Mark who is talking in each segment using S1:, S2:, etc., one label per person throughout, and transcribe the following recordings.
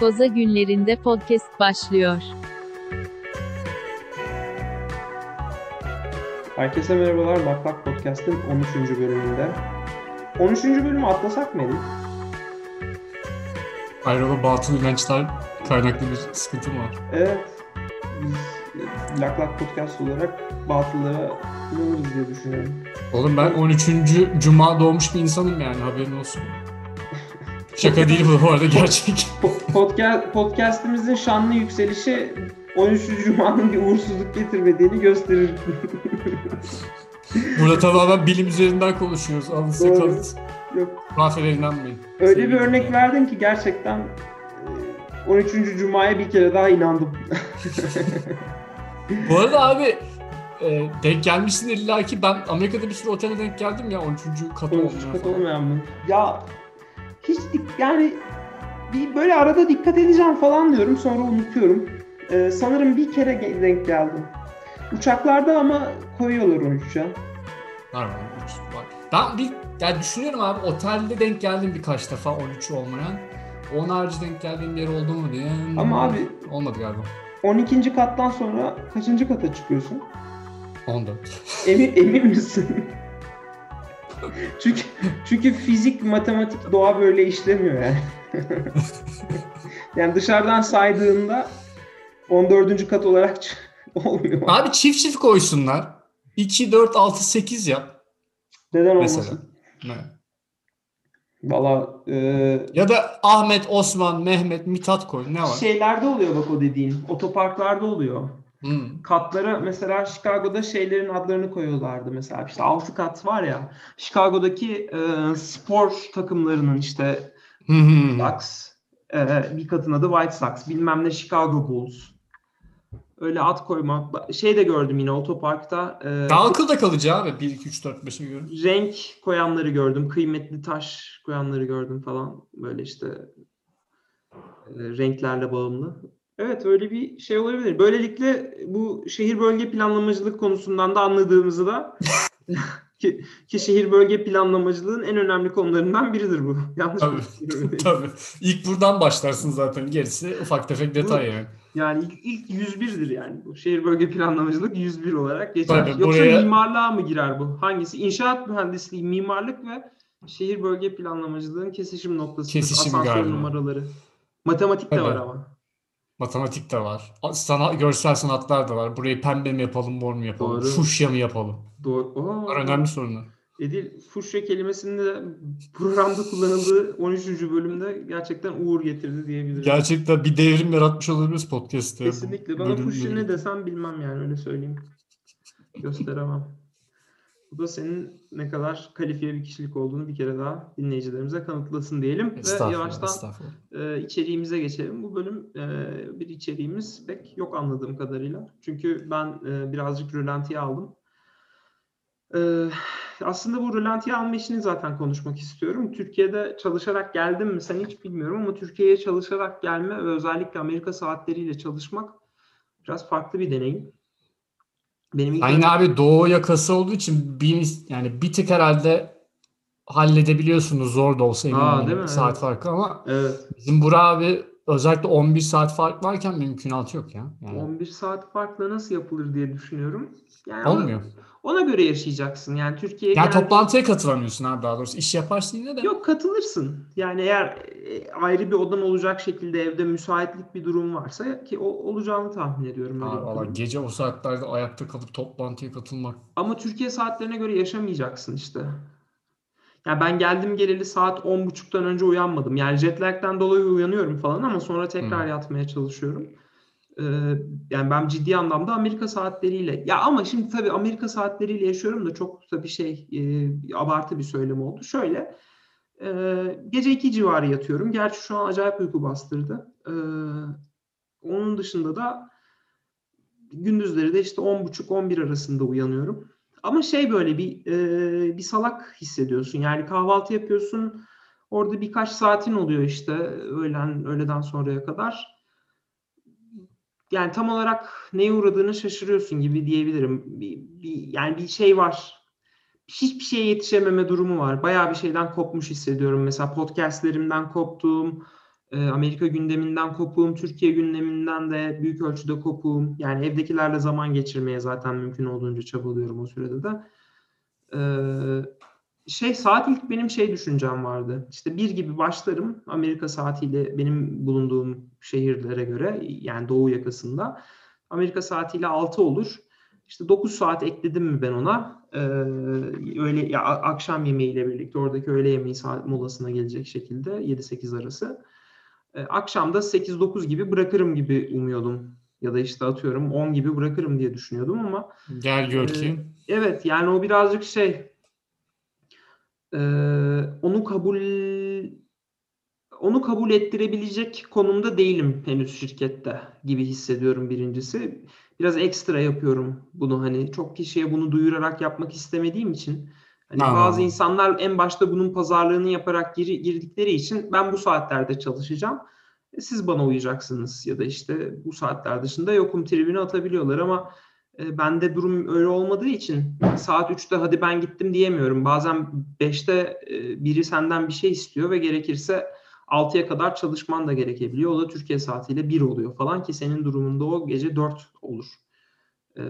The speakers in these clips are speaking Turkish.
S1: Goza günlerinde podcast başlıyor.
S2: Herkese merhabalar. Lak Lak Podcast'ın 13. bölümünde. 13. bölümü atlasak mı Elif?
S3: Ayrıca batıl inançlar kaynaklı bir sıkıntı mı var?
S2: Evet. Biz Lak Lak Podcast olarak batıllara inanırız diye düşünüyorum.
S3: Oğlum ben 13. Cuma doğmuş bir insanım yani haberin olsun. Şaka değil bu bu arada gerçek.
S2: Po- Podcast, podcast'imizin şanlı yükselişi 13. Cuma'nın bir uğursuzluk getirmediğini gösterir.
S3: Burada tamamen bilim üzerinden konuşuyoruz. Alın size kanıt. Rafeler inanmayın.
S2: Öyle bir
S3: Sevgili
S2: örnek
S3: dinleyen.
S2: verdin ki gerçekten e, 13. Cuma'ya bir kere daha inandım.
S3: Bu arada abi e, denk gelmişsin illa ki ben Amerika'da bir sürü otele denk geldim ya 13. katı
S2: 13
S3: olmayan
S2: kat olmayan mı? Ya hiç yani bir böyle arada dikkat edeceğim falan diyorum sonra unutuyorum. Ee, sanırım bir kere denk geldim. Uçaklarda ama koyuyorlar 13'e.
S3: Normal. üç var. Ben bir yani düşünüyorum abi otelde denk geldim birkaç defa 13 olmayan. Onun harici denk geldiğim bir yer oldu mu diye.
S2: Ama abi
S3: Olmadı galiba.
S2: 12. kattan sonra kaçıncı kata çıkıyorsun?
S3: 14.
S2: Emin, emin misin? çünkü çünkü fizik, matematik, doğa böyle işlemiyor yani. yani dışarıdan saydığında 14. kat olarak olmuyor.
S3: Abi çift çift koysunlar. 2, 4, 6, 8 yap.
S2: Neden
S3: Mesela.
S2: olmasın?
S3: Ne?
S2: Valla e,
S3: Ya da Ahmet, Osman, Mehmet, Mithat koy. Ne var?
S2: şeylerde oluyor bak o dediğin. Otoparklarda oluyor.
S3: Hmm.
S2: Katlara mesela Chicago'da şeylerin adlarını koyuyorlardı mesela. işte 6 kat var ya. Chicago'daki e, spor takımlarının işte
S3: hı.
S2: Sox, e, bir katın adı White Sox, bilmem ne Chicago Bulls. Öyle at koymak. Şey de gördüm yine otoparkta. e,
S3: Daha akılda kalıcı abi. 1, 2, 3, 4, 5'i görün.
S2: renk koyanları gördüm. Kıymetli taş koyanları gördüm falan. Böyle işte e, renklerle bağımlı. Evet öyle bir şey olabilir. Böylelikle bu şehir bölge planlamacılık konusundan da anladığımızı da ki, ki şehir bölge planlamacılığın en önemli konularından biridir bu. Yanlış?
S3: Tabii. Tabii. İlk buradan başlarsın zaten. Gerisi ufak tefek detay yani.
S2: Yani ilk, ilk 101'dir yani bu. Şehir bölge planlamacılık 101 olarak geçer.
S3: Tabii,
S2: Yoksa
S3: buraya-
S2: mimarlığa mı girer bu? Hangisi? İnşaat mühendisliği, mimarlık ve şehir bölge planlamacılığın kesişim noktası.
S3: Kesişim
S2: Asansör
S3: galiba.
S2: numaraları. Matematik de
S3: Tabii.
S2: var ama.
S3: Matematik de var. Sana, görsel sanatlar da var. Burayı pembe mi yapalım, mor mu yapalım,
S2: Doğru.
S3: fuşya mı yapalım?
S2: Doğru.
S3: Bunlar önemli sorunlar.
S2: Edil fuşya kelimesinin de programda kullanıldığı 13. bölümde gerçekten uğur getirdi diyebiliriz.
S3: Gerçekten bir devrim yaratmış olabiliriz podcast'te.
S2: Kesinlikle. Bana fuşya ne desem bilmem yani öyle söyleyeyim. Gösteremem. Bu da senin ne kadar kalifiye bir kişilik olduğunu bir kere daha dinleyicilerimize kanıtlasın diyelim. Ve yavaştan e, içeriğimize geçelim. Bu bölüm e, bir içeriğimiz pek yok anladığım kadarıyla. Çünkü ben e, birazcık rölantiye aldım. E, aslında bu rölantiye alma işini zaten konuşmak istiyorum. Türkiye'de çalışarak geldim mi sen hiç bilmiyorum ama Türkiye'ye çalışarak gelme ve özellikle Amerika saatleriyle çalışmak biraz farklı bir deneyim. Benim ilk
S3: Aynı abi doğu yakası olduğu için bir, yani bir tık herhalde halledebiliyorsunuz zor da olsa eminim
S2: Aa, değil mi?
S3: saat
S2: Evet.
S3: farkı ama
S2: Evet.
S3: bizim bura abi özellikle 11 saat fark varken mümkünatı yok ya. Yani
S2: 11 saat farkla nasıl yapılır diye düşünüyorum. Yani
S3: olmuyor.
S2: Ona göre yaşayacaksın. Yani Türkiye'ye
S3: Yani toplantıya katılamıyorsun abi daha doğrusu. İş yaparsın yine de.
S2: Yok katılırsın. Yani eğer e, ayrı bir odan olacak şekilde evde müsaitlik bir durum varsa ki o olacağını tahmin ediyorum.
S3: Abi valla gece o saatlerde ayakta kalıp toplantıya katılmak.
S2: Ama Türkiye saatlerine göre yaşamayacaksın işte. Yani ben geldim geleli saat 10.30'dan önce uyanmadım. Yani jet lag'den dolayı uyanıyorum falan ama sonra tekrar
S3: Hmm.
S2: yatmaya çalışıyorum. Ee, yani ben ciddi anlamda Amerika saatleriyle ya ama şimdi tabii Amerika saatleriyle yaşıyorum da çok da bir şey e, abartı bir söylem oldu. Şöyle e, gece 2 civarı yatıyorum. Gerçi şu an acayip uyku bastırdı. Ee, onun dışında da gündüzleri de işte 10.30-11 arasında uyanıyorum. Ama şey böyle bir e, bir salak hissediyorsun. Yani kahvaltı yapıyorsun. Orada birkaç saatin oluyor işte öğlen öğleden sonraya kadar. Yani tam olarak neye uğradığını şaşırıyorsun gibi diyebilirim. Bir, bir, yani bir şey var. Hiçbir şeye yetişememe durumu var. Bayağı bir şeyden kopmuş hissediyorum. Mesela podcastlerimden koptum. E, Amerika gündeminden kopuğum, Türkiye gündeminden de büyük ölçüde kopuğum. Yani evdekilerle zaman geçirmeye zaten mümkün olduğunca çabalıyorum o sürede de. E, şey saat ilk benim şey düşüncem vardı. İşte bir gibi başlarım Amerika saatiyle benim bulunduğum şehirlere göre yani doğu yakasında. Amerika saatiyle 6 olur. İşte 9 saat ekledim mi ben ona? Ee, öyle ya akşam yemeğiyle birlikte oradaki öğle yemeği saat molasına gelecek şekilde 7-8 arası. Ee, akşam da 8-9 gibi bırakırım gibi umuyordum. Ya da işte atıyorum 10 gibi bırakırım diye düşünüyordum ama
S3: Gel gör ki.
S2: e, evet yani o birazcık şey e, onu kabul onu kabul ettirebilecek konumda değilim henüz şirkette gibi hissediyorum birincisi. Biraz ekstra yapıyorum bunu hani çok kişiye bunu duyurarak yapmak istemediğim için. Hani
S3: Anladım.
S2: bazı insanlar en başta bunun pazarlığını yaparak gir- girdikleri için ben bu saatlerde çalışacağım. E, Siz bana uyacaksınız ya da işte bu saatler dışında yokum tribüne atabiliyorlar ama e, bende durum öyle olmadığı için saat 3'te hadi ben gittim diyemiyorum. Bazen 5'te e, biri senden bir şey istiyor ve gerekirse 6'ya kadar çalışman da gerekebiliyor. O da Türkiye saatiyle 1 oluyor falan ki senin durumunda o gece 4 olur. Ee,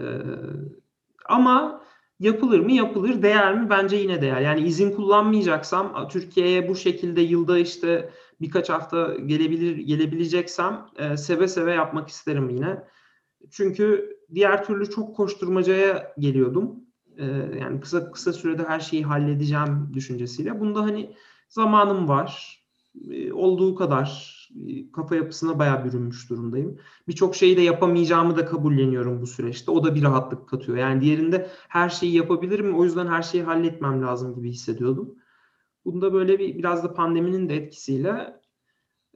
S2: ama yapılır mı? Yapılır. Değer mi? Bence yine değer. Yani izin kullanmayacaksam Türkiye'ye bu şekilde yılda işte birkaç hafta gelebilir gelebileceksem e, seve seve yapmak isterim yine. Çünkü diğer türlü çok koşturmacaya geliyordum. Ee, yani kısa kısa sürede her şeyi halledeceğim düşüncesiyle. Bunda hani zamanım var. Ee, olduğu kadar e, kafa yapısına bayağı bürünmüş durumdayım. Birçok şeyi de yapamayacağımı da kabulleniyorum bu süreçte. O da bir rahatlık katıyor. Yani diğerinde her şeyi yapabilirim. O yüzden her şeyi halletmem lazım gibi hissediyordum. Bunda böyle bir biraz da pandeminin de etkisiyle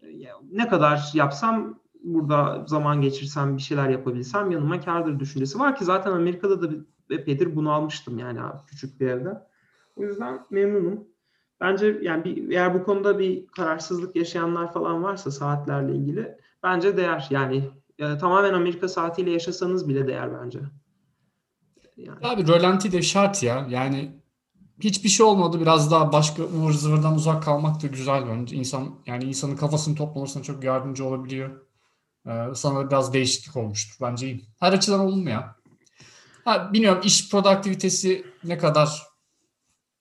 S2: e, ne kadar yapsam burada zaman geçirsem bir şeyler yapabilsem yanıma kârdır düşüncesi var ki zaten Amerika'da da epeydir bunu almıştım yani küçük bir evde. O yüzden memnunum. Bence yani bir, eğer bu konuda bir kararsızlık yaşayanlar falan varsa saatlerle ilgili bence değer. Yani e, tamamen Amerika saatiyle yaşasanız bile değer bence. Yani.
S3: Abi rölanti de şart ya. Yani hiçbir şey olmadı. Biraz daha başka ıvır zıvırdan uzak kalmak da güzel bence. İnsan yani insanın kafasını toplamasına çok yardımcı olabiliyor. Ee, sana biraz değişiklik olmuştur. Bence iyi. Her açıdan olumlu ya. Ha, bilmiyorum iş produktivitesi ne kadar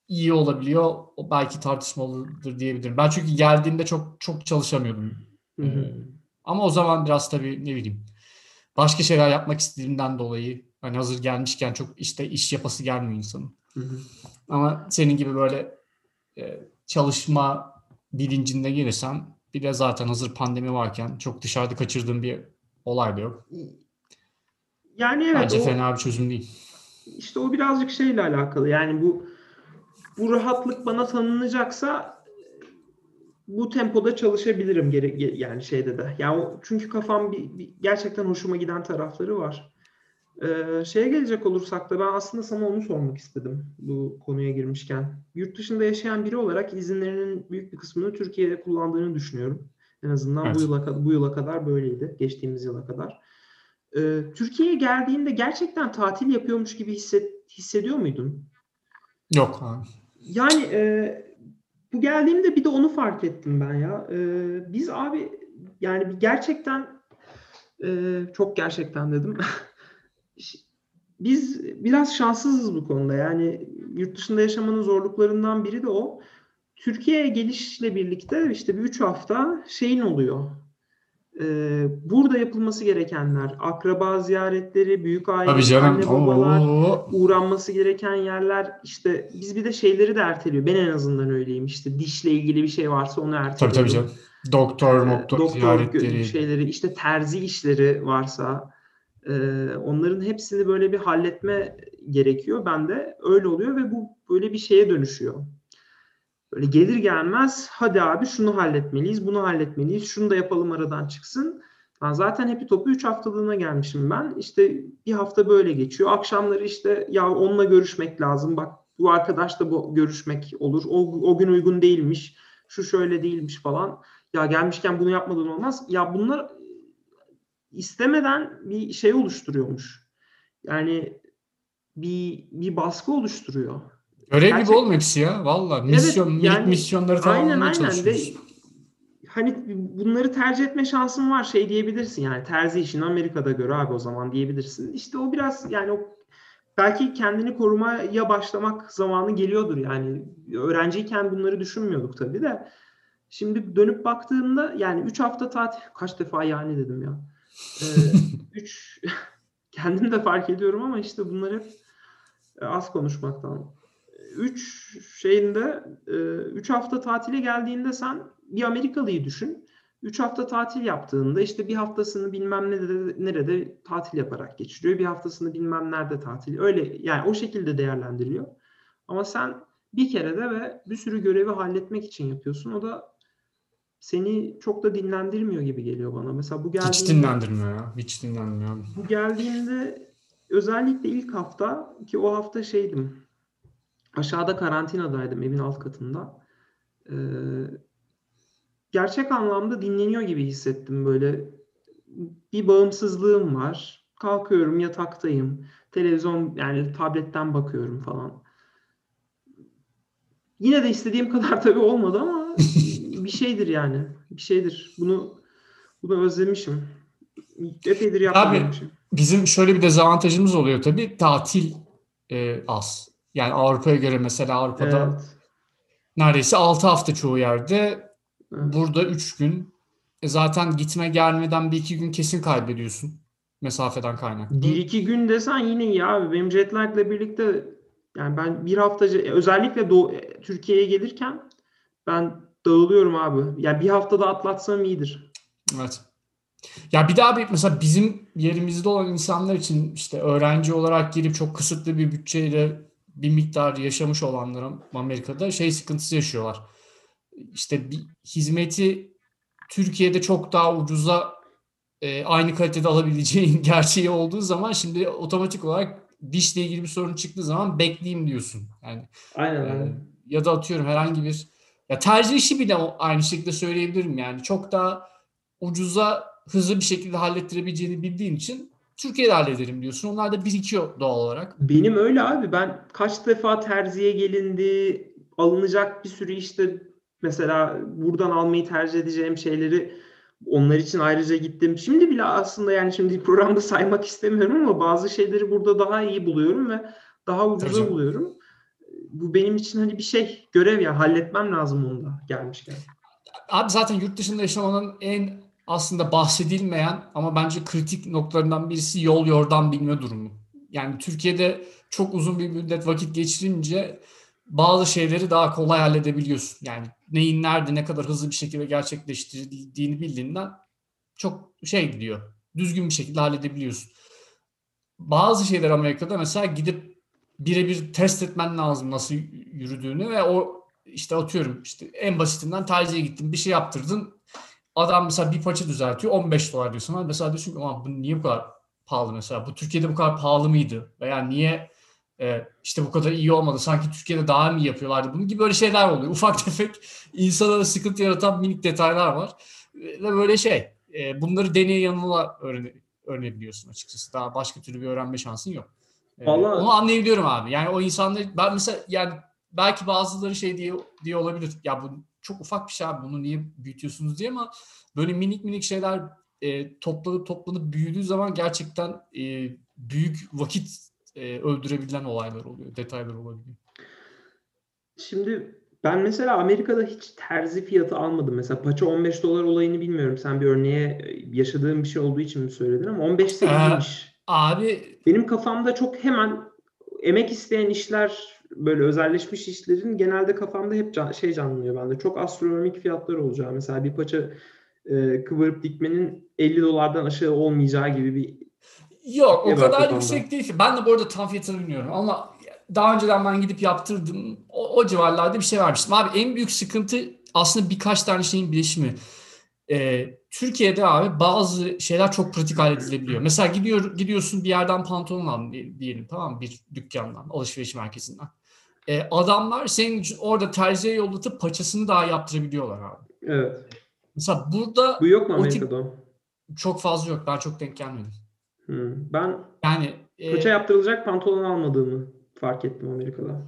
S3: iyi olabiliyor. O belki tartışmalıdır diyebilirim. Ben çünkü geldiğimde çok çok çalışamıyordum.
S2: Hı hı.
S3: Ee, ama o zaman biraz tabii ne bileyim başka şeyler yapmak istediğimden dolayı hani hazır gelmişken çok işte iş yapası gelmiyor insanın.
S2: Hı hı.
S3: Ama senin gibi böyle e, çalışma bilincinde gelirsen bir de zaten hazır pandemi varken çok dışarıda kaçırdığım bir olay da yok.
S2: Yani evet
S3: Bence
S2: o,
S3: fena bir çözüm değil.
S2: işte o birazcık şeyle alakalı. Yani bu bu rahatlık bana tanınacaksa bu tempoda çalışabilirim gere- ge- yani şeyde de. Yani o- çünkü kafam bir, bir- gerçekten hoşuma giden tarafları var. Ee, şeye gelecek olursak da ben aslında sana onu sormak istedim bu konuya girmişken. Yurt dışında yaşayan biri olarak izinlerinin büyük bir kısmını Türkiye'de kullandığını düşünüyorum. En azından
S3: Evet.
S2: bu yıla bu yıla kadar böyleydi. Geçtiğimiz yıla kadar. Ee, Türkiye'ye geldiğinde gerçekten tatil yapıyormuş gibi hisset, hissediyor muydun?
S3: Yok abi.
S2: Yani e, bu geldiğimde bir de onu fark ettim ben ya. E, biz abi yani gerçekten e, çok gerçekten dedim. Biz biraz şanssızız bu konuda. Yani yurt dışında yaşamanın zorluklarından biri de o. Türkiye'ye gelişle birlikte işte bir üç hafta şeyin oluyor. E, burada yapılması gerekenler, akraba ziyaretleri, büyük aile,
S3: Tabii
S2: anne babalar,
S3: Oo.
S2: uğranması gereken yerler işte biz bir de şeyleri de erteliyor. Ben en azından öyleyim. İşte dişle ilgili bir şey varsa onu
S3: Tabii
S2: erteliyorum.
S3: tabii canım. Doktor,
S2: Ee,
S3: moktor
S2: doktor
S3: ziyaretleri.
S2: şeyleri işte terzi işleri varsa e, onların hepsini böyle bir halletme gerekiyor. Ben de öyle oluyor ve bu böyle bir şeye dönüşüyor. Böyle gelir gelmez hadi abi şunu halletmeliyiz, bunu halletmeliyiz, şunu da yapalım aradan çıksın. Ben zaten hepi topu 3 haftalığına gelmişim ben. İşte bir hafta böyle geçiyor. Akşamları işte ya onunla görüşmek lazım. Bak bu arkadaş da bu görüşmek olur. O, o gün uygun değilmiş. Şu şöyle değilmiş falan. Ya gelmişken bunu yapmadan olmaz. Ya bunlar istemeden bir şey oluşturuyormuş. Yani bir bir baskı oluşturuyor.
S3: Görev gibi
S2: Gerçekten.
S3: oğlum hepsi ya. Valla. Misyon, minik
S2: yani
S3: misyonları
S2: Aynen
S3: tamamlamaya
S2: aynen ve
S3: çalışıyoruz.
S2: hani bunları tercih etme şansın var şey diyebilirsin yani terzi işini Amerika'da gör abi o zaman diyebilirsin. İşte o biraz yani o belki kendini korumaya başlamak zamanı geliyordur yani öğrenciyken bunları düşünmüyorduk tabii de şimdi dönüp baktığımda yani 3 hafta tatil kaç defa yani dedim ya. 3 ee, kendim de fark ediyorum ama işte bunlar hep e, az konuşmaktan. 3 şeyinde 3 e, hafta tatile geldiğinde sen bir Amerikalıyı düşün. 3 hafta tatil yaptığında işte bir haftasını bilmem nerede, nerede tatil yaparak geçiriyor. Bir haftasını bilmem nerede tatil. Öyle yani o şekilde değerlendiriliyor. Ama sen bir kere de ve bir sürü görevi halletmek için yapıyorsun. O da seni çok da dinlendirmiyor gibi geliyor bana. Mesela bu geldiğinde...
S3: Hiç dinlendirmiyor ya. Hiç dinlenmiyor.
S2: Bu geldiğinde özellikle ilk hafta ki o hafta şeydim. Aşağıda karantinadaydım evin alt katında. Ee, gerçek anlamda dinleniyor gibi hissettim böyle. Bir bağımsızlığım var. Kalkıyorum yataktayım. Televizyon yani tabletten bakıyorum falan. Yine de istediğim kadar tabii olmadı ama bir şeydir yani. Bir şeydir. Bunu bunu özlemişim. Epeydir yapmamışım. Abi
S3: bizim şöyle bir dezavantajımız oluyor tabii. Tatil e, az. Yani Avrupa'ya göre mesela Avrupa'da evet. neredeyse 6 hafta çoğu yerde Burada 3 gün. E zaten gitme gelmeden bir iki gün kesin kaybediyorsun. Mesafeden kaynaklı.
S2: Bir iki gün desen yine iyi abi. Benim jetlag'la birlikte yani ben bir hafta özellikle Doğu, e, Türkiye'ye gelirken ben dağılıyorum abi. Yani bir haftada atlatsam iyidir.
S3: Evet. Ya bir daha bir mesela bizim yerimizde olan insanlar için işte öğrenci olarak girip çok kısıtlı bir bütçeyle bir miktar yaşamış olanların Amerika'da şey sıkıntısı yaşıyorlar işte bir hizmeti Türkiye'de çok daha ucuza e, aynı kalitede alabileceğin gerçeği olduğu zaman şimdi otomatik olarak dişle ilgili bir sorun çıktığı zaman bekleyeyim diyorsun. Yani
S2: aynen, e,
S3: ya da atıyorum herhangi bir ya tercih işi bile aynı şekilde söyleyebilirim yani çok daha ucuza hızlı bir şekilde hallettirebileceğini bildiğin için Türkiye'de hallederim diyorsun. Onlar da birikiyor doğal olarak.
S2: Benim öyle abi. Ben kaç defa terziye gelindi, alınacak bir sürü işte mesela buradan almayı tercih edeceğim şeyleri onlar için ayrıca gittim. Şimdi bile aslında yani şimdi programda saymak istemiyorum ama bazı şeyleri burada daha iyi buluyorum ve daha ucuza buluyorum. Bu benim için hani bir şey görev ya halletmem lazım onu da gelmişken.
S3: Abi zaten yurt dışında yaşamanın en aslında bahsedilmeyen ama bence kritik noktalarından birisi yol yordan bilme durumu. Yani Türkiye'de çok uzun bir müddet vakit geçirince bazı şeyleri daha kolay halledebiliyorsun. Yani neyin nerede ne kadar hızlı bir şekilde gerçekleştirildiğini bildiğinden çok şey gidiyor. Düzgün bir şekilde halledebiliyorsun. Bazı şeyler Amerika'da mesela gidip birebir test etmen lazım nasıl yürüdüğünü ve o işte atıyorum işte en basitinden terziye gittin bir şey yaptırdın adam mesela bir parça düzeltiyor 15 dolar diyorsun. Mesela diyorsun ki bu niye bu kadar pahalı mesela bu Türkiye'de bu kadar pahalı mıydı veya niye e, işte bu kadar iyi olmadı. Sanki Türkiye'de daha mı yapıyorlardı bunun gibi böyle şeyler oluyor. Ufak tefek insana sıkıntı yaratan minik detaylar var. Ve böyle şey e, bunları deneye yanıla öğrene, öğrenebiliyorsun açıkçası. Daha başka türlü bir öğrenme şansın yok. Vallahi... Onu anlayabiliyorum abi. Yani o insanlar ben mesela yani belki bazıları şey diye, diye olabilir. Ya bu çok ufak bir şey abi bunu niye büyütüyorsunuz diye ama böyle minik minik şeyler e, toplanıp toplanıp büyüdüğü zaman gerçekten e, büyük vakit e, öldürebilen olaylar oluyor, detaylar olabiliyor.
S2: Şimdi ben mesela Amerika'da hiç terzi fiyatı almadım. Mesela paça 15 dolar olayını bilmiyorum. Sen bir örneğe e, yaşadığın bir şey olduğu için mi söyledin ama 15 8'miş. Ee,
S3: abi
S2: benim kafamda çok hemen emek isteyen işler böyle özelleşmiş işlerin genelde kafamda hep can, şey canlanıyor bende. Çok astronomik fiyatlar olacağı. Mesela bir paça e, kıvırıp dikmenin 50 dolardan aşağı olmayacağı gibi bir
S3: Yok o kadar yüksek değil ki. Ben de bu arada tam fiyatını bilmiyorum ama daha önceden ben gidip yaptırdım. O, o civarlarda bir şey vermiştim. Abi en büyük sıkıntı aslında birkaç tane şeyin birleşimi. Ee, Türkiye'de abi bazı şeyler çok pratik halledilebiliyor. Mesela gidiyor gidiyorsun bir yerden pantolon al diyelim tamam mı? Bir dükkandan, alışveriş merkezinden. Ee, adamlar senin için orada terziye yollatıp paçasını daha yaptırabiliyorlar abi.
S2: Evet.
S3: Mesela burada
S2: bu yok mu Amerika'da?
S3: Çok fazla yok. Ben çok denk gelmedim.
S2: Hmm. Ben
S3: yani
S2: e, paça yaptırılacak pantolon almadığımı fark ettim Amerika'da.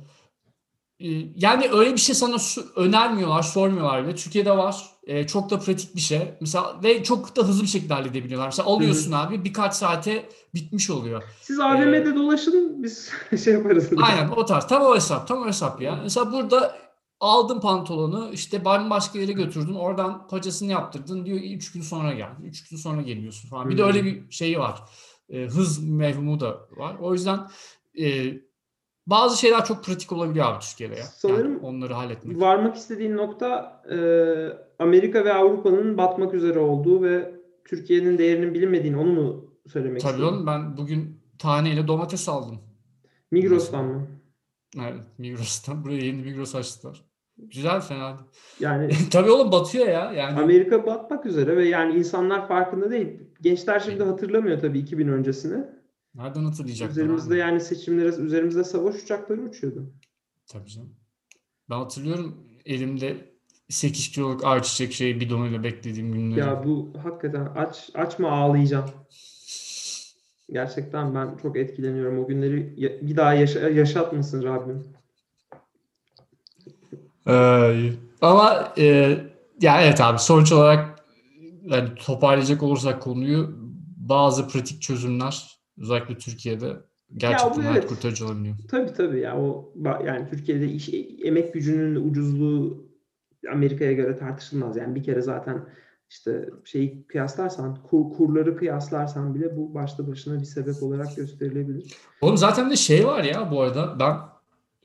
S3: E, yani öyle bir şey sana önermiyorlar, sormuyorlar bile. Türkiye'de var. E, çok da pratik bir şey. Mesela ve çok da hızlı bir şekilde halledebiliyorlar. Mesela alıyorsun abi birkaç saate bitmiş oluyor.
S2: Siz AVM'de dolaşın biz şey yaparız.
S3: Aynen o tarz. Tam o hesap. Tam o hesap ya. Mesela burada aldın pantolonu işte başka yere götürdün. Oradan paçasını yaptırdın. Diyor 3 gün sonra gel. 3 gün sonra geliyorsun falan. Bir de
S2: Hmm.
S3: öyle bir şey var. E, hız mevhumu da var. O yüzden e, bazı şeyler çok pratik olabiliyor abi Türkiye'de ya.
S2: Sanırım
S3: yani onları halletmek.
S2: Varmak istediğin nokta e, Amerika ve Avrupa'nın batmak üzere olduğu ve Türkiye'nin değerinin bilinmediğini onu mu söylemek
S3: Tabii
S2: istiyorsun?
S3: oğlum ben bugün taneyle domates aldım.
S2: Migros'tan mı?
S3: Evet, Migros'tan. Buraya yeni Migros açtılar. Güzel fena.
S2: Yani
S3: Tabii oğlum batıyor ya. Yani
S2: Amerika batmak üzere ve yani insanlar farkında değil. Gençler şimdi hatırlamıyor tabii 2000 öncesini.
S3: Nereden hatırlayacaklar
S2: Üzerimizde
S3: abi?
S2: yani seçimlere üzerimizde savaş uçakları uçuyordu.
S3: Tabii canım. Ben hatırlıyorum elimde 8 kiloluk ayçiçek şeyi bidonuyla beklediğim günleri.
S2: Ya bu hakikaten aç açma ağlayacağım. Gerçekten ben çok etkileniyorum. O günleri bir daha yaşa- yaşatmasın Rabbim.
S3: Ee, ama e, ya evet abi sonuç olarak yani toparlayacak olursak konuyu bazı pratik çözümler özellikle Türkiye'de gerçekten hayat
S2: evet.
S3: kurtarıcı olabiliyor.
S2: Tabii tabii ya o yani Türkiye'de iş, emek gücünün ucuzluğu Amerika'ya göre tartışılmaz. Yani bir kere zaten işte şeyi kıyaslarsan kur, kurları kıyaslarsan bile bu başta başına bir sebep olarak gösterilebilir.
S3: Oğlum zaten de şey var ya bu arada ben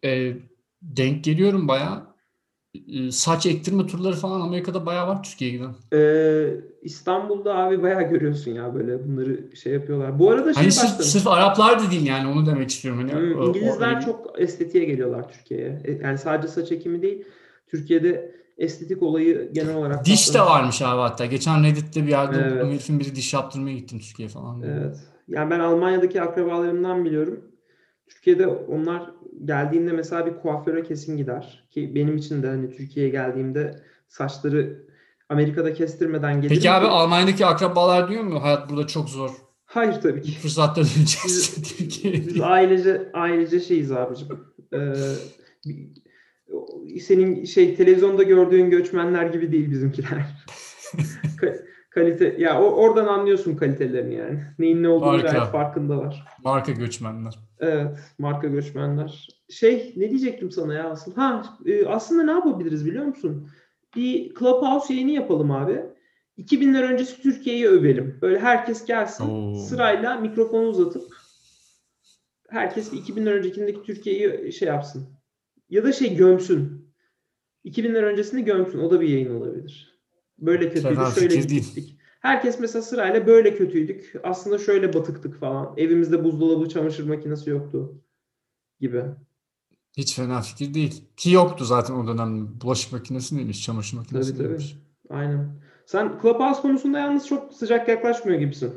S3: e, denk geliyorum bayağı saç ektirme turları falan Amerika'da bayağı var Türkiye'ye giden.
S2: Ee, İstanbul'da abi bayağı görüyorsun ya böyle bunları şey yapıyorlar. Bu arada şey
S3: Hani sırf, sırf Araplar da değil yani onu demek istiyorum. Hani,
S2: Hmm,
S3: o- o-
S2: İngilizler
S3: öyle-
S2: çok estetiğe geliyorlar Türkiye'ye. E, Yani sadece saç ekimi değil. Türkiye'de estetik olayı genel olarak
S3: Diş de
S2: patlamış.
S3: varmış abi hatta. Geçen Reddit'te bir yerde
S2: Evet.
S3: okudum herifin biri diş yaptırmaya gittim Türkiye falan. diye.
S2: Evet. Yani ben Almanya'daki akrabalarımdan biliyorum. Türkiye'de onlar geldiğinde mesela bir kuaföre kesin gider. Ki benim için de hani Türkiye'ye geldiğimde saçları Amerika'da kestirmeden gelirim.
S3: Peki abi
S2: ki-
S3: Almanya'daki akrabalar diyor mu hayat burada çok zor.
S2: Hayır tabii ki.
S3: Fırsatla döneceğiz
S2: Biz
S3: diye.
S2: ailece ailece şeyiz abicim. Ee, senin şey televizyonda gördüğün göçmenler gibi değil bizimkiler. Ka- kalite ya o, oradan anlıyorsun kalitelerini yani. Neyin ne olduğunu
S3: Harika.
S2: gayet farkındalar.
S3: Marka göçmenler.
S2: Evet, marka göçmenler. Şey, ne diyecektim sana ya asıl? Ha, e, aslında ne yapabiliriz biliyor musun? Bir Clubhouse yayını yapalım abi. 2000'ler öncesi Türkiye'yi övelim. Böyle herkes gelsin
S3: Oo.
S2: sırayla mikrofonu uzatıp herkes bir 2000'ler öncekindeki Türkiye'yi şey yapsın. Ya da şey gömsün. 2000'ler öncesini gömsün. O da bir yayın olabilir. Böyle kötüydük,
S3: Fena
S2: şöyle gittik. Herkes mesela sırayla böyle kötüydük. Aslında şöyle batıktık falan. Evimizde buzdolabı, çamaşır makinesi yoktu gibi.
S3: Hiç fena fikir değil. Ki yoktu zaten o dönem. Bulaşık makinesi neymiş, çamaşır makinesi
S2: Tabii tabii.
S3: neymiş.
S2: Aynen. Sen Clubhouse konusunda yalnız çok sıcak yaklaşmıyor gibisin.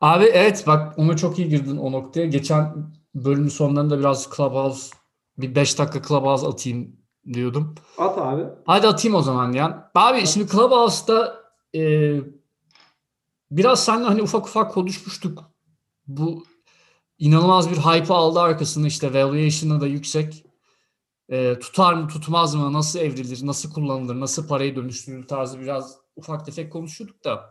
S3: Abi evet bak ona çok iyi girdin o noktaya. Geçen bölümün sonlarında biraz Clubhouse bir 5 dakika Clubhouse atayım diyordum.
S2: At abi.
S3: Hadi atayım o zaman ya. Abi şimdi Clubhouse'da e, biraz seninle hani ufak ufak konuşmuştuk. Bu inanılmaz bir hype aldı arkasında işte valuation'ı da yüksek. E, tutar mı tutmaz mı nasıl evrilir nasıl kullanılır nasıl parayı dönüştürülür tarzı biraz ufak tefek konuşuyorduk da.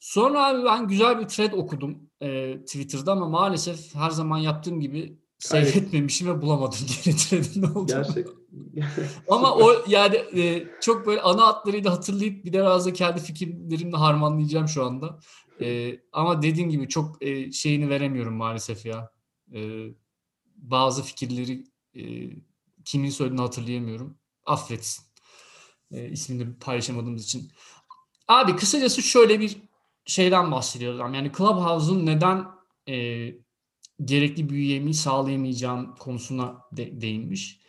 S3: Sonra abi ben güzel bir thread okudum e, Twitter'da ama maalesef her zaman yaptığım gibi save
S2: Evet.
S3: etmemişim ve bulamadım geri thread'in ne olduğunu.
S2: Gerçek.
S3: Ama o yani e, çok böyle ana hatlarıyla hatırlayıp bir de biraz da kendi fikirlerimle harmanlayacağım şu anda. E, ama dediğim gibi çok e, şeyini veremiyorum maalesef ya. E, bazı fikirleri e, kimin söylediğini hatırlayamıyorum. Affetsin. E, ismini paylaşamadığımız için. Abi kısacası şöyle bir şeyden bahsediyoruz. Yani Clubhouse'un neden e, gerekli büyüyemeyi sağlayamayacağın konusuna de- değinmiş.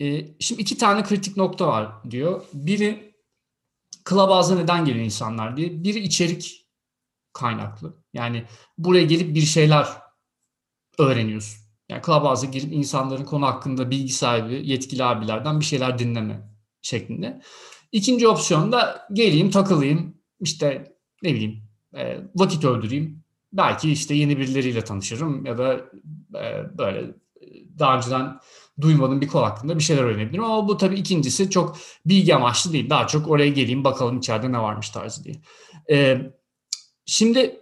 S3: E, şimdi iki tane kritik nokta var diyor. Biri Clubhouse'a neden geliyor insanlar diye. Biri içerik kaynaklı. Yani buraya gelip bir şeyler öğreniyorsun. Yani Clubhouse'a girip insanların konu hakkında bilgi sahibi yetkili abilerden bir şeyler dinleme şeklinde. İkinci opsiyon da geleyim takılayım işte ne bileyim e, vakit öldüreyim. Belki işte yeni birileriyle tanışırım ya da e, böyle e, daha önceden duymadığım bir konu hakkında bir şeyler öğrenebilirim. Ama bu tabii ikincisi çok bilgi amaçlı değil. Daha çok oraya geleyim bakalım içeride ne varmış tarzı diye. Ee, şimdi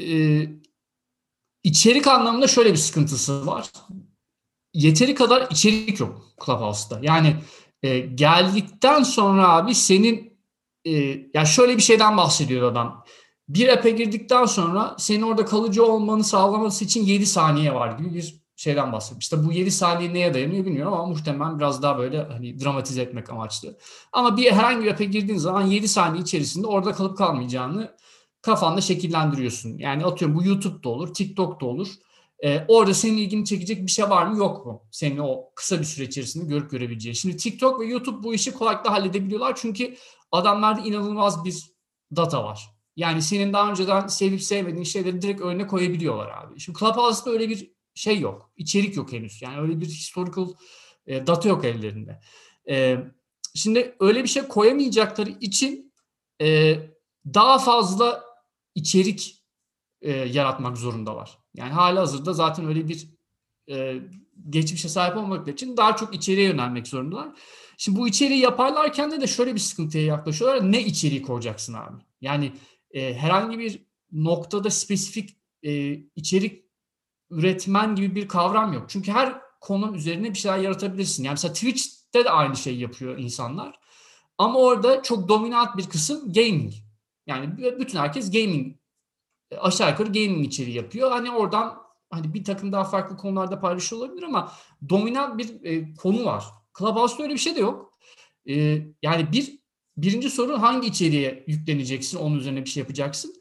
S3: e, içerik anlamında şöyle bir sıkıntısı var. Yeteri kadar içerik yok Clubhouse'da. Yani e, geldikten sonra abi senin e, ya şöyle bir şeyden bahsediyor adam. Bir app'e girdikten sonra senin orada kalıcı olmanı sağlaması için 7 saniye var gibi bir şeyden bahsediyor. İşte bu 7 saniye neye dayanıyor bilmiyorum ama muhtemelen biraz daha böyle hani dramatize etmek amaçlı. Ama bir herhangi bir app'e girdiğin zaman 7 saniye içerisinde orada kalıp kalmayacağını kafanda şekillendiriyorsun. Yani atıyorum bu YouTube'da olur, TikTok'ta olur. Ee, orada senin ilgini çekecek bir şey var mı yok mu? Senin o kısa bir süre içerisinde görüp görebileceğin. Şimdi TikTok ve YouTube bu işi kolaylıkla halledebiliyorlar. Çünkü adamlarda inanılmaz bir data var. Yani senin daha önceden sevip sevmediğin şeyleri direkt önüne koyabiliyorlar abi. Şimdi Clubhouse'da öyle bir şey yok. İçerik yok henüz. Yani öyle bir historical e, data yok ellerinde. E, şimdi öyle bir şey koyamayacakları için e, daha fazla içerik e, yaratmak zorundalar. Yani hala hazırda zaten öyle bir e, geçmişe sahip olmak için daha çok içeriğe yönelmek zorundalar. Şimdi bu içeriği yaparlarken de, de şöyle bir sıkıntıya yaklaşıyorlar. Ne içeriği koyacaksın abi? Yani e, herhangi bir noktada spesifik e, içerik üretmen gibi bir kavram yok. Çünkü her konu üzerine bir şeyler yaratabilirsin. Yani mesela Twitch'te de aynı şeyi yapıyor insanlar. Ama orada çok dominant bir kısım gaming. Yani bütün herkes gaming aşağı yukarı gaming içeriği yapıyor. Hani oradan hani bir takım daha farklı konularda paylaşıyor olabilir ama dominant bir e, konu var. Clubhouse'da öyle bir şey de yok. E, yani bir birinci soru hangi içeriğe yükleneceksin, onun üzerine bir şey yapacaksın.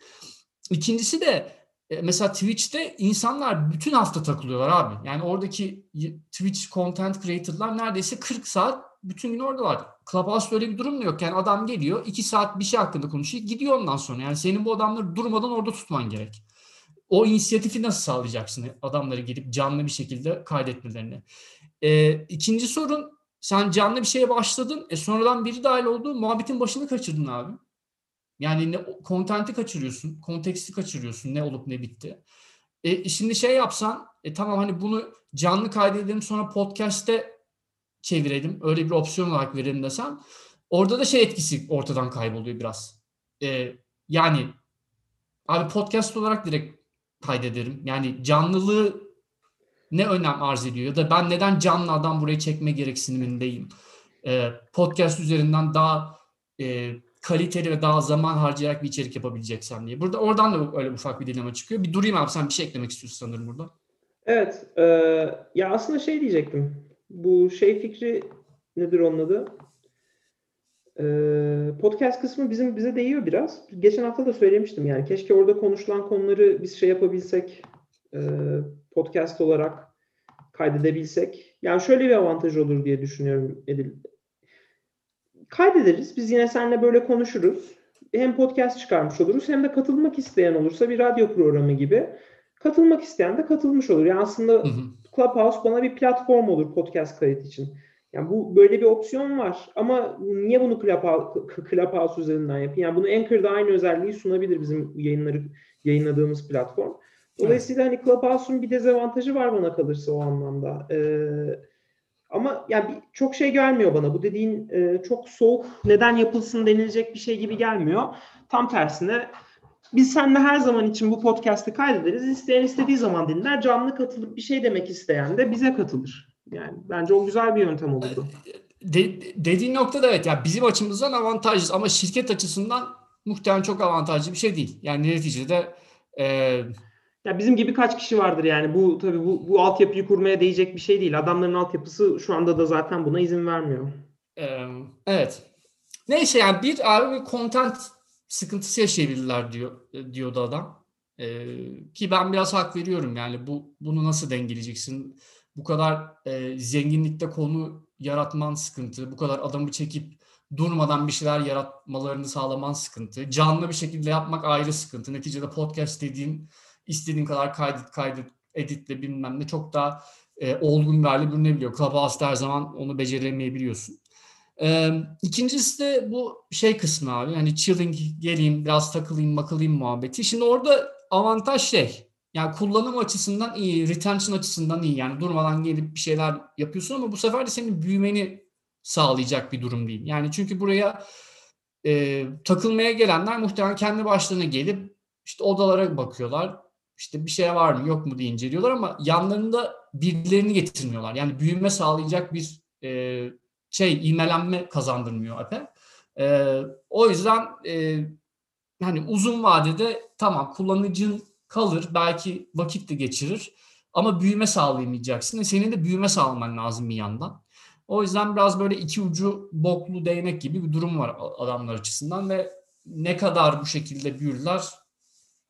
S3: İkincisi de e, mesela Twitch'te insanlar bütün hafta takılıyorlar abi. Yani oradaki Twitch content creator'lar neredeyse 40 saat bütün gün oradalar. Clubhouse'da öyle bir durum da yok. Yani adam geliyor 2 saat bir şey hakkında konuşuyor gidiyor ondan sonra. Yani senin bu adamları durmadan orada tutman gerek. O inisiyatifi nasıl sağlayacaksın adamları gelip canlı bir şekilde kaydetmelerini? Ee, ikinci sorun sen canlı bir şeye başladın. E sonradan biri dahil oldu. Muhabbetin başını kaçırdın abi. Yani ne kontenti kaçırıyorsun, konteksti kaçırıyorsun ne olup ne bitti. E, şimdi şey yapsan, e, tamam hani bunu canlı kaydedelim sonra podcast'te çevirelim, öyle bir opsiyon olarak verelim desem, orada da şey etkisi ortadan kayboluyor biraz. E, yani abi podcast olarak direkt kaydederim. Yani canlılığı ne önem arz ediyor ya da ben neden canlı adam buraya çekme gereksinimindeyim. E, podcast üzerinden daha e, kaliteli ve daha zaman harcayarak bir içerik yapabileceksem diye. Burada oradan da öyle ufak bir dilema çıkıyor. Bir durayım abi sen bir şey eklemek istiyorsun sanırım burada.
S2: Evet. E, ya aslında şey diyecektim. Bu şey fikri nedir onun adı? E, podcast kısmı bizim bize değiyor biraz. Geçen hafta da söylemiştim yani. Keşke orada konuşulan konuları biz şey yapabilsek e, podcast olarak kaydedebilsek. Yani şöyle bir avantaj olur diye düşünüyorum Edil kaydederiz. Biz yine seninle böyle konuşuruz. Hem podcast çıkarmış oluruz hem de katılmak isteyen olursa bir radyo programı gibi katılmak isteyen de katılmış olur. Yani aslında hı hı. Clubhouse bana bir platform olur podcast kayıt için. Yani bu böyle bir opsiyon var ama niye bunu Clubhouse, Clubhouse üzerinden yapayım? Yani bunu Anchor'da aynı özelliği sunabilir bizim yayınları yayınladığımız platform. Dolayısıyla evet. hani Clubhouse'un bir dezavantajı var bana kalırsa o anlamda. Ee, ama yani çok şey gelmiyor bana. Bu dediğin e, çok soğuk, neden yapılsın denilecek bir şey gibi gelmiyor. Tam tersine biz seninle her zaman için bu podcast'ı kaydederiz. İsteyen istediği zaman dinler. Canlı katılıp bir şey demek isteyen de bize katılır. Yani bence o güzel bir yöntem olurdu.
S3: De, dediğin noktada evet. Yani bizim açımızdan avantajlı ama şirket açısından muhtemelen çok avantajlı bir şey değil. Yani neticede e,
S2: ya bizim gibi kaç kişi vardır yani bu tabii bu, bu altyapıyı kurmaya değecek bir şey değil. Adamların altyapısı şu anda da zaten buna izin vermiyor.
S3: Evet. Neyse yani bir abi bir content sıkıntısı yaşayabilirler diyor diyordu adam. Ee, ki ben biraz hak veriyorum yani bu bunu nasıl dengeleyeceksin? Bu kadar e, zenginlikte konu yaratman sıkıntı. Bu kadar adamı çekip durmadan bir şeyler yaratmalarını sağlaman sıkıntı. Canlı bir şekilde yapmak ayrı sıkıntı. Neticede podcast dediğin istediğin kadar kaydet kaydet editle bilmem ne çok daha e, olgun bir hale bürünebiliyor. Clubhouse'da her zaman onu beceremeyebiliyorsun. E, ikincisi de bu şey kısmı abi. Hani chilling geleyim biraz takılayım makılayım muhabbeti. Şimdi orada avantaj şey yani kullanım açısından iyi, retention açısından iyi. Yani durmadan gelip bir şeyler yapıyorsun ama bu sefer de senin büyümeni sağlayacak bir durum değil. Yani çünkü buraya e, takılmaya gelenler muhtemelen kendi başlarına gelip işte odalara bakıyorlar. İşte bir şey var mı yok mu diye inceliyorlar ama yanlarında birilerini getirmiyorlar. Yani büyüme sağlayacak bir e, şey imelenme kazandırmıyor app'e. E, o yüzden e, hani uzun vadede tamam kullanıcın kalır belki vakit de geçirir ama büyüme sağlayamayacaksın. E senin de büyüme sağlaman lazım bir yandan. O yüzden biraz böyle iki ucu boklu değnek gibi bir durum var adamlar açısından ve ne kadar bu şekilde büyürler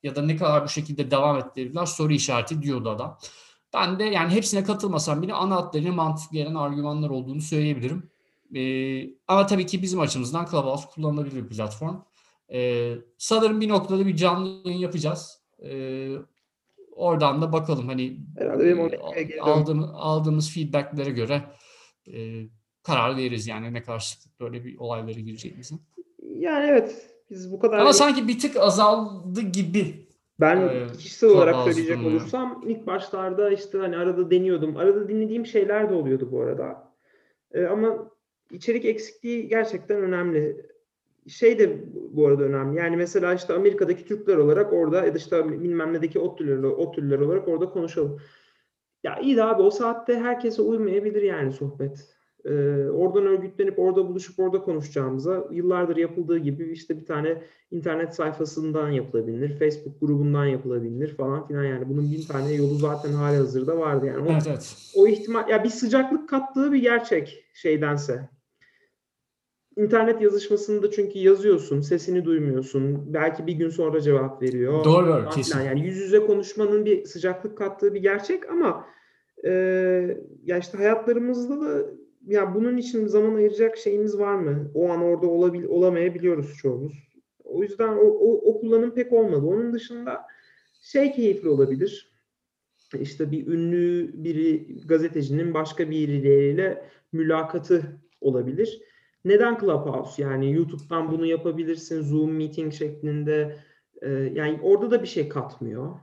S3: ya da ne kadar bu şekilde devam ettirirler soru işareti diyordu adam. Ben de yani hepsine katılmasam bile ana hatlarıyla mantıklı gelen argümanlar olduğunu söyleyebilirim. Ee, ama tabii ki bizim açımızdan Clubhouse kullanılabilir bir platform. Ee, sanırım bir noktada bir canlı yayın yapacağız. Ee, oradan da bakalım hani e, aldığımız, aldığımız feedbacklere göre e, karar veririz yani ne kadar sıklıkla böyle bir olaylara gireceğimizin.
S2: Yani evet biz bu kadar...
S3: Ama sanki bir tık azaldı gibi.
S2: Ben
S3: Ee,
S2: kişisel olarak söyleyecek
S3: durumu.
S2: olursam ilk başlarda işte hani arada deniyordum. Arada dinlediğim şeyler de oluyordu bu arada. Ee, ama içerik eksikliği gerçekten önemli. Şey de bu arada önemli. Yani mesela işte Amerika'daki Türkler olarak orada ya da işte bilmem nedeki ODTÜ'ler, ODTÜ'lüler olarak orada konuşalım. Ya iyi de abi o saatte herkese uymayabilir yani sohbet. Ee, oradan örgütlenip orada buluşup orada konuşacağımıza yıllardır yapıldığı gibi işte bir tane internet sayfasından yapılabilir, Facebook grubundan yapılabilir falan filan yani bunun bin tane yolu zaten hali hazırda vardı yani. O,
S3: Evet evet.
S2: o ihtimal ya bir sıcaklık kattığı bir gerçek şeydense. İnternet yazışmasında çünkü yazıyorsun, sesini duymuyorsun. Belki bir gün sonra cevap veriyor.
S3: Doğru doğru kesin.
S2: Yani yüz yüze konuşmanın bir sıcaklık kattığı bir gerçek ama e, ya işte hayatlarımızda da ya bunun için zaman ayıracak şeyimiz var mı? O an orada olabil olamayabiliyoruz çoğumuz. O yüzden o, o, o kullanım pek olmadı. Onun dışında şey keyifli olabilir. İşte bir ünlü biri gazetecinin başka biriyle mülakatı olabilir. Neden Clubhouse? Yani YouTube'dan bunu yapabilirsin. Zoom meeting şeklinde. Ee, yani orada da bir şey katmıyor.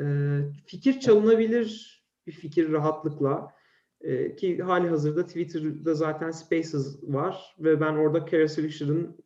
S2: Ee, fikir çalınabilir bir fikir rahatlıkla. Ee, ki hali hazırda Twitter'da zaten Spaces var ve ben orada Kara Swisher'ın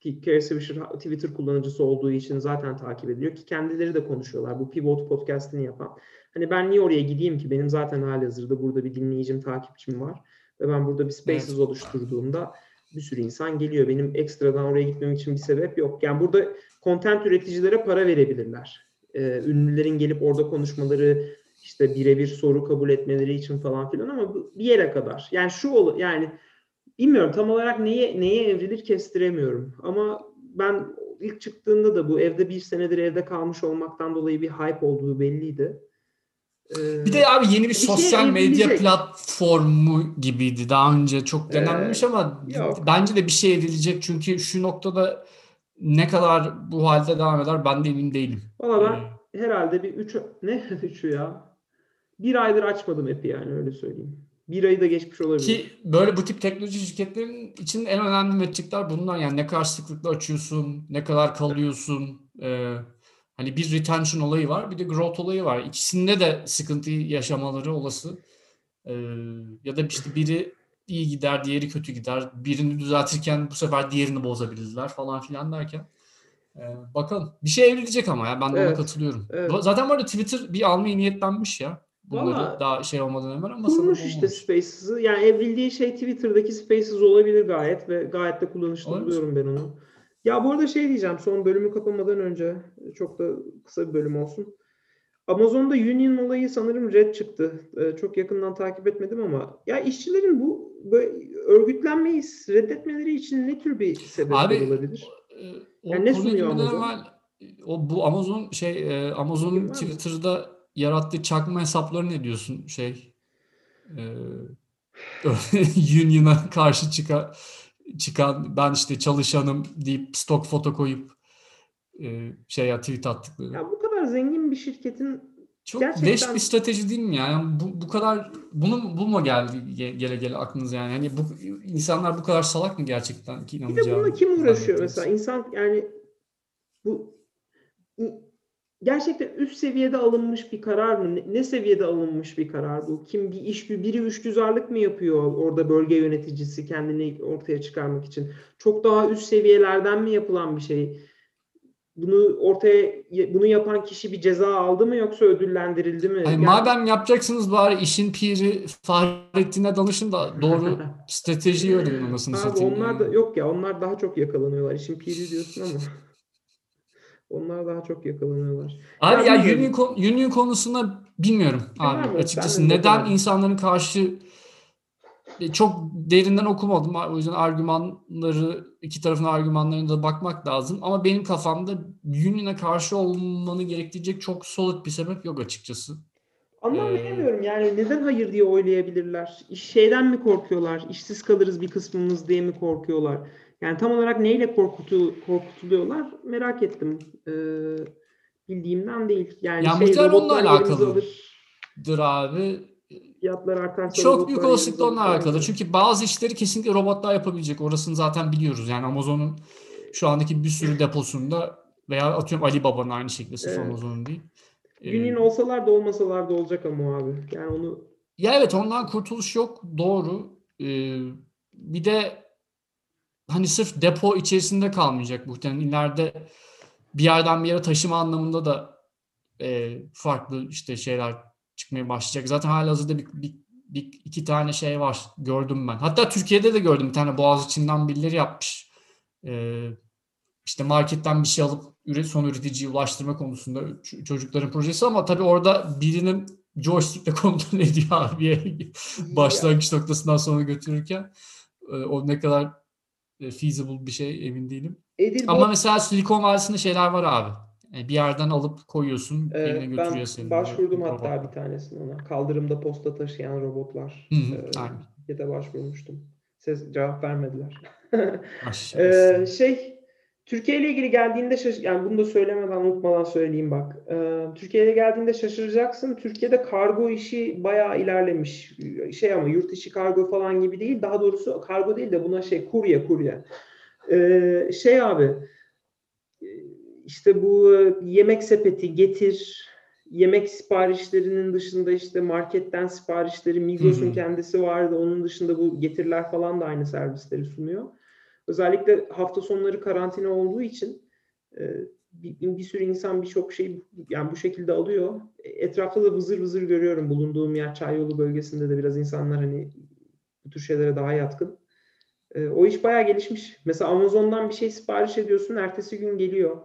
S2: ki Kara Swisher Twitter kullanıcısı olduğu için zaten takip ediliyor ki kendileri de konuşuyorlar. Bu Pivot podcast'ini yapan. Hani ben niye oraya gideyim ki? Benim zaten hali hazırda burada bir dinleyicim, takipçim var. Ve ben burada bir Spaces
S3: Evet.
S2: oluşturduğumda bir sürü insan geliyor. Benim ekstradan oraya gitmem için bir sebep yok. Yani burada content üreticilere para verebilirler. Ee, ünlülerin gelip orada konuşmaları, işte birebir soru kabul etmeleri için falan filan ama bir yere kadar. Yani şu ol yani bilmiyorum tam olarak neye neye evrilir kestiremiyorum. Ama ben ilk çıktığında da bu evde bir senedir evde kalmış olmaktan dolayı bir hype olduğu belliydi. Ee,
S3: Bir de abi yeni bir
S2: Bir şey
S3: sosyal medya platformu gibiydi. Daha önce çok denenmemiş
S2: Ee,
S3: ama
S2: yok.
S3: bence de bir şey edilecek. Çünkü şu noktada ne kadar bu halde devam eder ben de emin değilim.
S2: Valla ben
S3: Ee,
S2: herhalde bir üç ne üçü ya. Bir aydır açmadım app'i yani öyle söyleyeyim. Bir ayı da geçmiş olabilir.
S3: Ki böyle bu tip teknoloji şirketlerinin için en önemli metrikler bunlar. Yani ne kadar sıklıkla açıyorsun, ne kadar kalıyorsun. Ee, hani bir retention olayı var, bir de growth olayı var. İkisinde de sıkıntı yaşamaları olası. Ee, ya da işte biri iyi gider, diğeri kötü gider. Birini düzeltirken bu sefer diğerini bozabilirler falan filan derken. Ee, bakalım. Bir şey evrilecek ama ya ben de ona
S2: Evet,
S3: katılıyorum.
S2: evet.
S3: Zaten bu arada Twitter bir almaya niyetlenmiş ya. Bunları
S2: Vallahi
S3: daha şey olmadan hemen ama
S2: Kurmuş işte. Spaces'ı. Yani evrildiği şey Twitter'daki Spaces olabilir gayet ve gayet de kullanışlı
S3: Olabilir.
S2: buluyorum ben onu. Ya bu arada şey diyeceğim son bölümü kapamadan önce çok da kısa bir bölüm olsun. Amazon'da union olayı sanırım red çıktı. Ee, çok yakından takip etmedim ama ya işçilerin bu böyle örgütlenmeyi reddetmeleri için ne tür bir sebepler
S3: Abi,
S2: olabilir?
S3: Ee, o
S2: Yani ne sunuyor Amazon?
S3: evvel, o bu Amazon şey e, Amazon'un
S2: Bilmem mi?
S3: Yarattığı çakma hesapları ne diyorsun şey e, Union'a karşı çıkan çıkan ben işte çalışanım deyip stok foto koyup e, şey tweet attıkları.
S2: Ya bu kadar zengin bir şirketin
S3: Çok
S2: gerçekten-
S3: leş bir strateji değil mi ya? Yani bu, bu kadar bunu bu mu geldi ge- gele gele aklınıza yani? Hani bu insanlar bu kadar salak mı gerçekten ki
S2: Bir de bununla kim uğraşıyor mesela? İnsan yani bu gerçekten üst seviyede alınmış bir karar mı? Ne, seviyede alınmış bir karar bu? Kim bir iş biri üçgüzarlık mı yapıyor orada bölge yöneticisi kendini ortaya çıkarmak için? Çok daha üst seviyelerden mi yapılan bir şey? Bunu ortaya bunu yapan kişi bir ceza aldı mı yoksa ödüllendirildi mi?
S3: Ay,
S2: Yani-
S3: madem yapacaksınız bari işin piri Fahrettin'e danışın da doğru stratejiyi öğrenin anasını satayım.
S2: onlar da
S3: yani.
S2: yok ya onlar daha çok yakalanıyorlar. İşin piri diyorsun ama. Onlar daha çok yakalanıyorlar.
S3: Abi
S2: Ya
S3: ya union, union konusunda bilmiyorum
S2: Var
S3: abi
S2: mı?
S3: açıkçası.
S2: Ben de
S3: Neden
S2: bakamadım.
S3: insanların karşı E, çok derinden okumadım. O yüzden argümanları, iki tarafın argümanlarına da bakmak lazım. Ama benim kafamda union'a karşı olmanı gerektirecek çok solid bir sebep yok açıkçası. Ee,
S2: Anlamıyorum yani neden hayır diye oylayabilirler? İş şeyden mi korkuyorlar? İşsiz kalırız bir kısmımız diye mi korkuyorlar? Yani tam olarak neyle korkutu, korkutuluyorlar merak ettim. Ee, bildiğimden değil. Yani
S3: Ya
S2: şey,
S3: onunla
S2: robotlar yerimizi
S3: alakalı.
S2: alır,
S3: Dır abi.
S2: fiyatlar artarsa
S3: Çok büyük olasılıkla onunla alakalı. Çünkü bazı işleri kesinlikle robotlar yapabilecek. Orasını zaten biliyoruz. Yani Amazon'un şu andaki bir sürü deposunda veya atıyorum Alibaba'nın aynı şekilde sırf
S2: Evet.
S3: Amazon'un değil. Ee,
S2: Union olsalar da olmasalar da olacak ama abi. Yani onu
S3: Ya evet ondan kurtuluş yok doğru. Ee, bir de hani sırf depo içerisinde kalmayacak muhtemelen ileride bir yerden bir yere taşıma anlamında da e, farklı işte şeyler çıkmaya başlayacak. Zaten halihazırda bir, bir, bir iki tane şey var gördüm ben. Hatta Türkiye'de de gördüm bir tane Boğaziçi'nden birileri yapmış. Ee, işte marketten bir şey alıp son üreticiye ulaştırma konusunda çocukların projesi ama tabii orada birinin joystickle kontrol ediyor abiye başlangıç noktasından sonra götürürken. Ee, o ne kadar e, feasible bir şey emin değilim.
S2: Edilbot
S3: Ama mesela Silikon Vadisi'nde şeyler var abi. Yani bir yerden alıp koyuyorsun,
S2: Ee,
S3: eline götürüyor
S2: ben
S3: seni.
S2: başvurdum
S3: Robot.
S2: hatta bir tanesine ona. Kaldırımda posta taşıyan robotlar.
S3: Hı hı,
S2: Ee,
S3: aynen.
S2: şirkete başvurmuştum. Ses cevap vermediler. Ee, şey Türkiye ile ilgili geldiğinde şaş- yani bunu da söylemeden unutmadan söyleyeyim bak. Ee, Türkiye ile geldiğinde şaşıracaksın. Türkiye'de kargo işi bayağı ilerlemiş. Şey ama yurt içi kargo falan gibi değil. Daha doğrusu kargo değil de buna şey kurye kurye. Ee, şey abi işte bu yemek sepeti getir yemek siparişlerinin dışında işte marketten siparişleri Migros'un kendisi vardı. Onun dışında bu getirler falan da aynı servisleri sunuyor. Özellikle hafta sonları karantina olduğu için e, bir, bir sürü insan birçok şey yani bu şekilde alıyor. Etrafta da vızır vızır görüyorum. Bulunduğum yer Çayyolu bölgesinde de biraz insanlar hani bu tür şeylere daha yatkın. E, o iş bayağı gelişmiş. Mesela Amazon'dan bir şey sipariş ediyorsun, ertesi gün geliyor.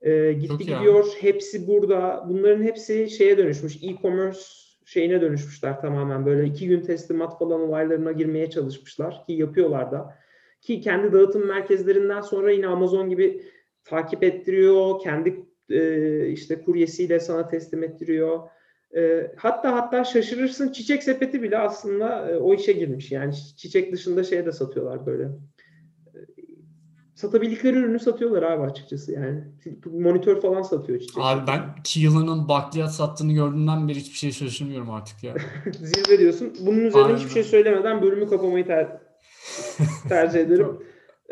S2: E, gitti
S3: Çok
S2: gidiyor, hepsi burada. Bunların hepsi şeye dönüşmüş, e-commerce şeyine dönüşmüşler tamamen. Böyle iki gün teslimat falan olaylarına girmeye çalışmışlar ki yapıyorlar da. Ki kendi dağıtım merkezlerinden sonra yine Amazon gibi takip ettiriyor, kendi e, işte kuryesiyle sana teslim ettiriyor. E, hatta hatta şaşırırsın çiçek sepeti bile aslında e, o işe girmiş. Yani çiçek dışında şey de satıyorlar böyle. E, satabildikleri ürünü satıyorlar abi açıkçası yani. Monitör falan satıyor çiçek.
S3: Abi ben Keelan'ın bakliyat sattığını gördüğümden beri hiçbir şey şaşırmıyorum artık ya.
S2: Zirve diyorsun. Bunun üzerine
S3: Aynen.
S2: hiçbir şey söylemeden bölümü kapamayı ter- tercih ederim.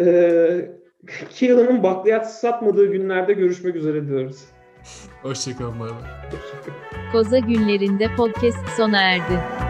S2: Ee, Keelan'ın bakliyat satmadığı günlerde görüşmek üzere diyoruz.
S3: Hoşçakalın bay bay.
S1: Koza günlerinde podcast sona erdi.